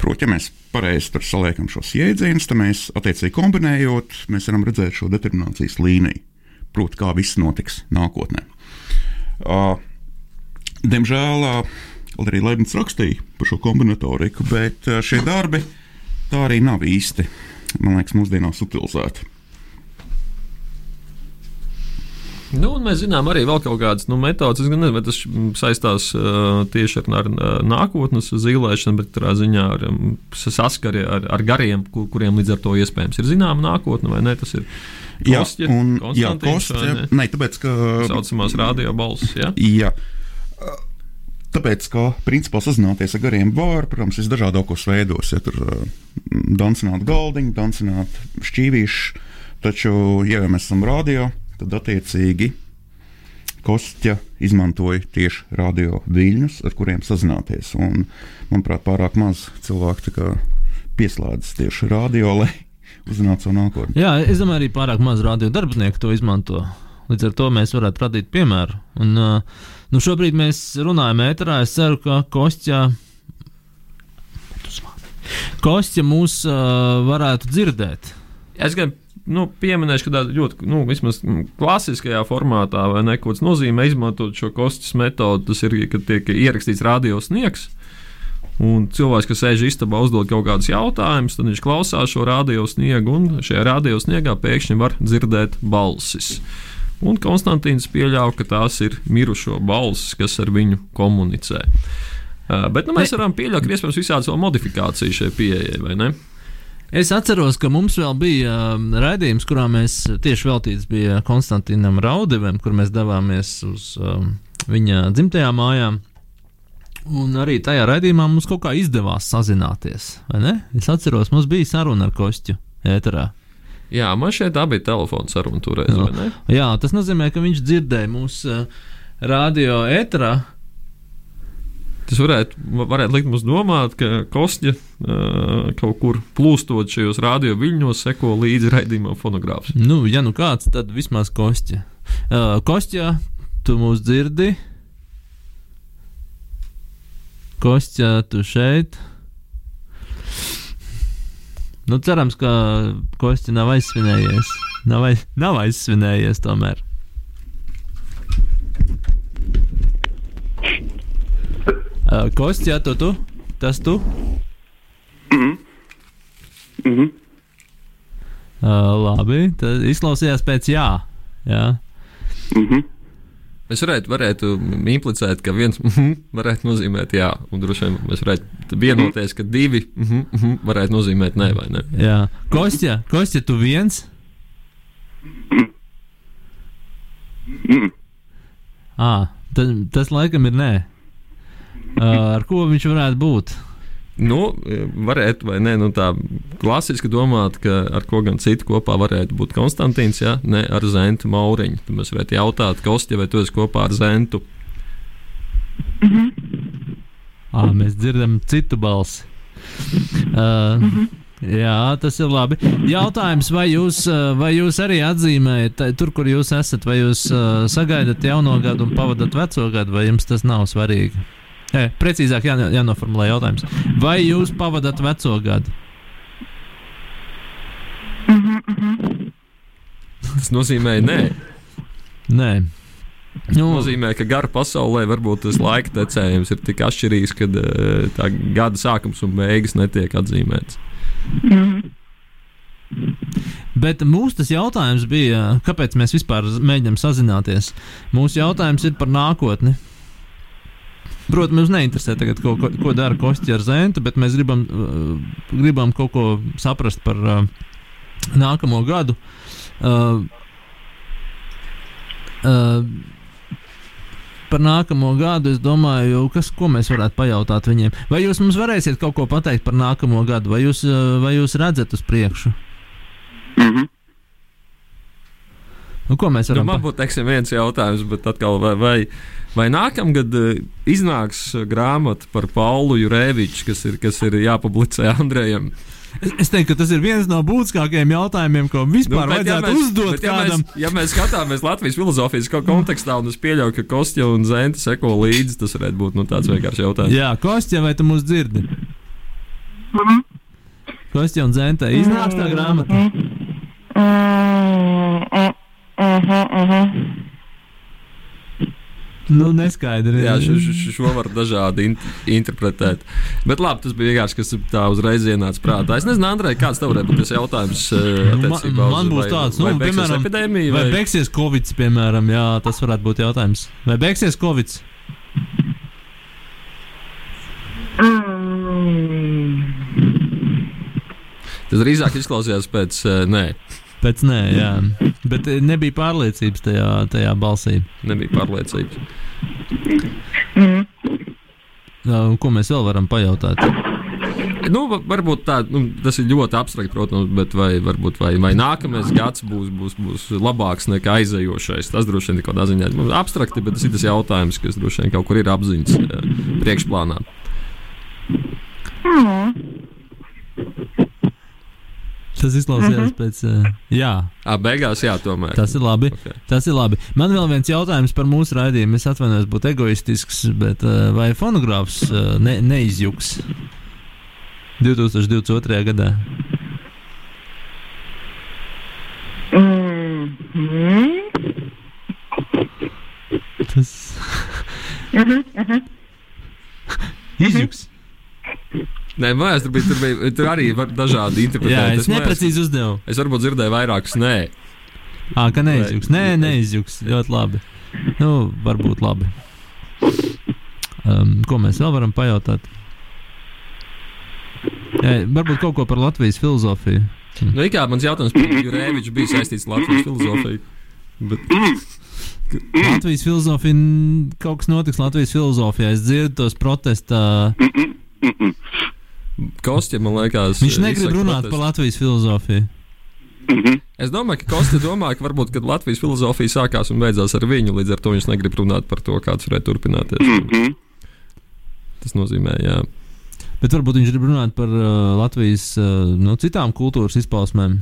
Proti, ja mēs pareizi saliekam šos jēdzienus, tad mēs, attiecīgi kombinējot, mēs varam redzēt šo determinācijas līniju proti, kā viss notiks nākotnē. Uh, diemžēl, uh, arī Leibniz rakstīja par šo kombinatoriku, bet uh, šie darbi tā arī nav īsti, man liekas, mūsdienās utilizēti. Nu, mēs zinām arī vēl kaut kādas nu, metodas. Es nezinu, vai tas saistās uh, tieši ar, ar nākotnes zīmēšanu, bet tādā ziņā ar, um, saskari ar, ar gariem, kur, kuriem līdz ar to iespējams ir zināma nākotne, vai ne? Tas ir Kostja, jā, un, jā, kostja, ne, tāpēc, ka. Saucamās radio balss, jā? Jā. Tāpēc, ka principā sazināties ar gariem var, protams, visdažādākos veidos. Ja tur uh, dancināt galdiņu, dancināt šķīvīšu, taču, ja mēs esam radio, tad attiecīgi Kostja izmantoja tieši radio viļņus, ar kuriem sazināties. Un, manuprāt, pārāk maz cilvēku pieslēdzas tieši radio, lai uzzināt savu nākotni. Jā, es domāju, arī pārāk maz radio darbinieku to izmanto. Līdz ar to mēs varētu radīt piemēru. Un, nu, šobrīd mēs runājam ēterā. Es ceru, ka Kostja, Kostja mūs uh, varētu dzirdēt. Es gribu nu, pieminēšu, ka tādā ļoti nu, klasiskajā formātā vai neko nozīmē izmantot šo kostas metodi. Tas ir, kad tiek ierakstīts radio sniegs. Un cilvēks, kas sēž istabā, uzdod kaut kādus jautājumus, tad viņš klausās šo radio sniegu, un šajā radio sniegā pēkšņi var dzirdēt balsis. Un Konstantīns pieļāva, ka tās ir mirušo balsis, kas ar viņu komunicē. Bet nu, mēs varam pieļaut, ka iespējams visādas vēl modifikācijas šai pieejai, vai ne? Es atceros, ka mums vēl bija raidījums, kurā mēs tieši veltīts bija Konstantinam Raudevam, kur mēs devāmies uz viņa dzimtajā mājā. Un arī tajā raidījumā mums kaut kā izdevās sazināties. vai ne? Es atceros, mums bija saruna ar Kostju ēterā. Jā, man šeit tā bija telefona saruna toreiz, ne? Jā, tas nozīmē, ka viņš dzirdēja mūsu uh, radio ēterā. Tas varētu, varētu likt mums domāt, ka Kostja uh, kaut kur plūstot šajos radio viļņos, seko līdzi raidījumam fonogrāfs. Nu, ja nu kāds, tad vismaz Kostja. Uh, Kostja, tu mūs dzirdi? Kostja, tu šeit? Nu, cerams, ka Kostja nav aizsvinējies. Nav, aiz, nav aizsvinējies tomēr. Uh, Kostja, tu, tu? Tas tu? Mhm. Mhm. Uh, labi, tad izklausījās pēc jā. jā. Mhm. Mēs varētu, varētu implicēt, ka viens mhm varētu nozīmēt jā, un droši vien mēs varētu vienoties, ka divi mhm mhm varētu nozīmēt nē, vai ne? Jā, Kostja, Kostja, tu viens? Ah, tas, tas laikam ir nē. Uh, ar ko viņš varētu būt? Nu, varētu, vai ne? Nu, tā klasiski domāt, ka ar ko gan citu kopā varētu būt Konstantīns, ja ne ar Zentu Mauriņu. Tad mēs varētu jautāt, Kostja, vai tu esi kopā ar Zentu? Ah, mēs dzirdam citu balsi. Uh, Jā, tas ir labi. Jautājums, vai jūs, vai jūs arī atzīmējat, tur, kur jūs esat, vai jūs sagaidat jauno gadu un pavadat veco gadu, vai jums tas nav svarīgi? E, precīzāk jā, jānoformulē jautājums. Vai jūs pavadat veco gadu? Tas nozīmē nē. Nē. Nu, tas nozīmē, ka gara pasaulē varbūt tas laika tecējums ir tik atšķirīgs, ka tā gada sākums un beigas netiek atzīmēts. Bet mūsu tas jautājums bija, kāpēc mēs vispār mēģinām sazināties? Mūsu jautājums ir par nākotni. Protams, mums neinteresē tagad, ko, ko, ko dara Kostja ar Zentu, bet mēs gribam, uh, gribam kaut ko saprast par uh, nākamo gadu. Uh, uh, par nākamo gadu es domāju, kas, ko mēs varētu pajautāt viņiem. Vai jūs mums varēsiet kaut ko pateikt par nākamo gadu, vai jūs, uh, vai jūs redzat uz priekšu? Mhm. Nu, ko mēs Nu, varam man būtu teiksim, viens jautājums, bet atkal, vai, vai, vai nākamgad uh, iznāks uh, grāmata par Paulu Jurēviču, kas ir, kas ir jāpublicē Andrejam? Es, es teiktu, ka tas ir viens no būtiskākajiem jautājumiem, ko vispār nu, vajadzētu mēs, uzdot bet ja kādam. Mēs, ja mēs skatāmies Latvijas filozofijas ko- kontekstā, un es pieļauju, ka Kostja un Zenta seko līdzi, tas varētu būt nu, tāds vienkāršs jautājums. Jā, Kostja, vai tu mūs dzirdi? Kostja un Zenta iznāks tā grāmata. Nu, neskaidri. Jā, šo, šo, šo var dažādi in, interpretēt. Bet labi, tas bija vienkārši kas tā uzreiz ienāca prātā. Es nezinu, Andrej, kāds tev varētu būt tas jautājums? eh, Nu, man, attiecībā uz- man būs vai- tāds, nu, vai beigsies piemēram, epidēmija, vai vai beigsies Covid, piemēram, jā, tas varētu būt jautājums. Vai beigsies Covid? Tas drīzāk izklausījās pēc uh, nē. Pēc nē, jā. Bet eh, nebija pārliecības tajā, tajā balsī. Nebija pārliecības. Un Ko mēs vēl varam pajautāt? Nu, va- varbūt tā, nu, tas ir ļoti abstrakt, protams, bet vai, varbūt, vai, vai nākamais gads būs, būs, būs labāks nekā aizējošais. Tas droši vien ir kaut kādā ziņā nu, abstrakti, bet tas ir tas jautājums, kas droši vien kaut kur ir apziņas eh, priekšplānā. Tas izklausījās pēc. Uh, jā. À, beigās, jā, tomēr. Tas ir labi. Okay. Tas ir labi. Man vēl viens jautājums par mūsu raidījumu. Es atvainojos būt egoistisks, bet uh, vai fonogrāfs uh, ne, neizjūgs 2022. gadā? Tas izjūgs. Nē, mājās tur bija, tur bija tur arī var dažādi interpretēt. Jā, es mājās- neprecīzi uzdevu. Es varbūt dzirdēju vairākus nē. Ā, ka neizjūgs. Nē, neizjūgs. Ļoti labi. Nu, varbūt labi. Um, ko mēs vēl varam pajautāt? Jā, varbūt kaut ko par Latvijas filozofiju. Nu, it kā mans jautājums par Jurēviču bija saistīts ar Latvijas filozofiju. Bet... Latvijas filozofija, kaut kas notiks Latvijas filozofijā. Es dzirdu tos protesta. Kostja, man liekas, Viņš negrib runāt protestu. par Latvijas filozofiju. Es domāju, ka Kosta domā, ka varbūt kad Latvijas filozofija sākās un beidzās ar viņu, līdz ar to viņš negrib runāt par to, kāds varētu turpināties. Tas nozīmē, jā. Bet varbūt viņš grib runāt par uh, Latvijas uh, no citām kultūras izpausmēm.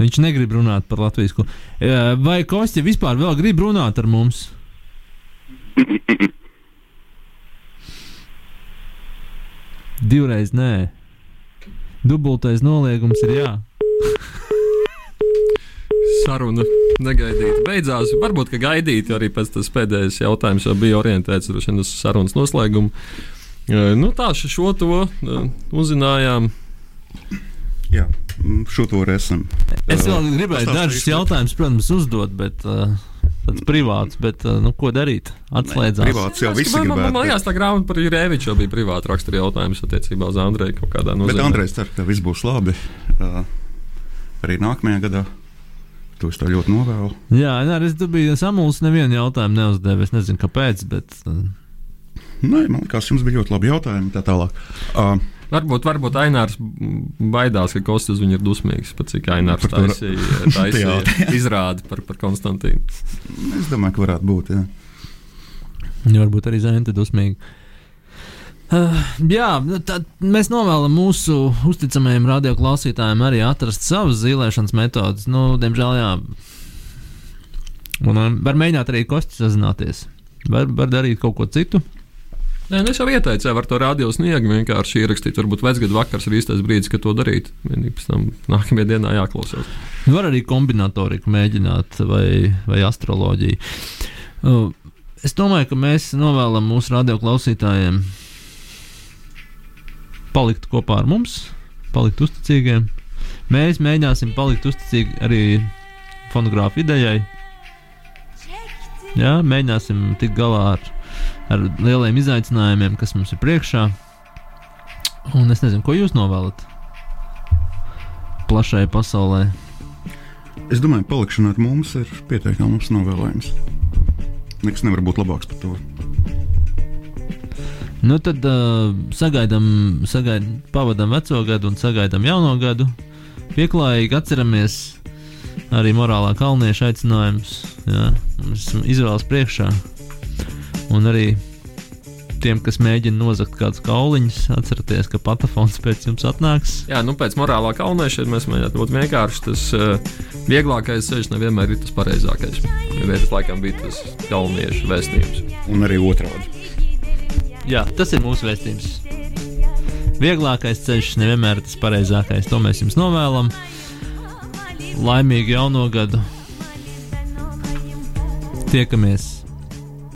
Viņš negrib runāt par Latvijas kultūru. Uh, vai Kostja vispār vēl grib runāt ar mums? Divreiz nē. Dubultais noliegums ir jā. Saruna negaidīti beidzās. Varbūt, ka gaidīti arī pēc tas pēdējais jautājums jau bija orientēts uz sarunas noslēgumu. Eh, Nu, tā šo to eh, uzzinājām. Jā, šo to esam. Es vēl gribēju dažus jautājumus, protams, uzdot, bet uh, tāds privāts, bet uh, nu, ko darīt? Atslēdzās. privāts jau visi man, man, man liekas, tā grāmata par Jurēviču jau bija privāta rakstura jautājums attiecībā uz Andreju kaut kādā Bet nozīmē. Andrejs cer, ka viss būs labi. Uh, arī nākamajā gadā. To es tā ļoti novēlu. Jā, nē, es biju samulsis, nevienu jautājumu neuzdevu. Es nezinu, kāpēc, bet. Uh, Nē, man liekas, jums bija ļoti labi jautājumi. Tā tālāk. Uh, Varbūt, varbūt Ainārs baidās, ka Kostas viņu ir dusmīgs, pat cik Ainārs taisīja, taisīja izrādi par, par Konstantīnu. es domāju, ka varētu būt. Jā. Ja varbūt arī Zēna dusmīgi. Uh, jā, nu tad mēs novēlam mūsu uzticamajiem radioklausītājiem arī atrast savas zīmēšanas metodas. Nu, diemžēl, jā. Un um, var mēģināt arī kosti sazināties. Var, var darīt kaut ko citu. Nē, nu es jau ieteicu, ar to radio sniegu vienkārši ierakstīt. Varbūt vecgadu vakars ir īstais brīdis, kad to darīt. Vienīgi pēc tam nākamajā dienā jāklausās. Var arī kombinatoriku mēģināt, vai, vai astroloģiju. Uh, es domāju, ka mēs novēlam mūsu radioklausītājiem palikt kopā ar mums, palikt uzticīgiem. Mēs mēģināsim palikt uzticīgi arī fonogrāfu idejai. Jā, mēģināsim tikt galā ar, ar lieliem izaicinājumiem, kas mums ir priekšā. Un es nezinu, ko jūs novēlat plašai pasaulē. Es domāju, ka palikšana ar mums ir pietiekami novēlējums. Nekas nevar būt labāks par to. Nu, tad uh, sagaidām, sagaid, pavadām veco gadu un sagaidām jauno gadu. Pieklājīgi atceramies arī morālā kalnieša aicinājumus. Izvēles priekšā. Un arī tiem, kas mēģina nozagt kādus kauliņus, atcerieties, ka patafons pēc jums atnāks. Jā, nu pēc morālā kaunēšana mēs mēģinām būt vienkārši. Tas uh, vieglākais ceļš nevienmēr ir tas pareizākais. Ja tas laikam bija tas kalniešu vēstījums. Un arī otrādi. Jā, tas ir mūsu vēstījums. Vieglākais ceļš nevienmēr ir tas pareizākais. To mēs jums novēlam. Laimīgu jauno gadu! Tiekamies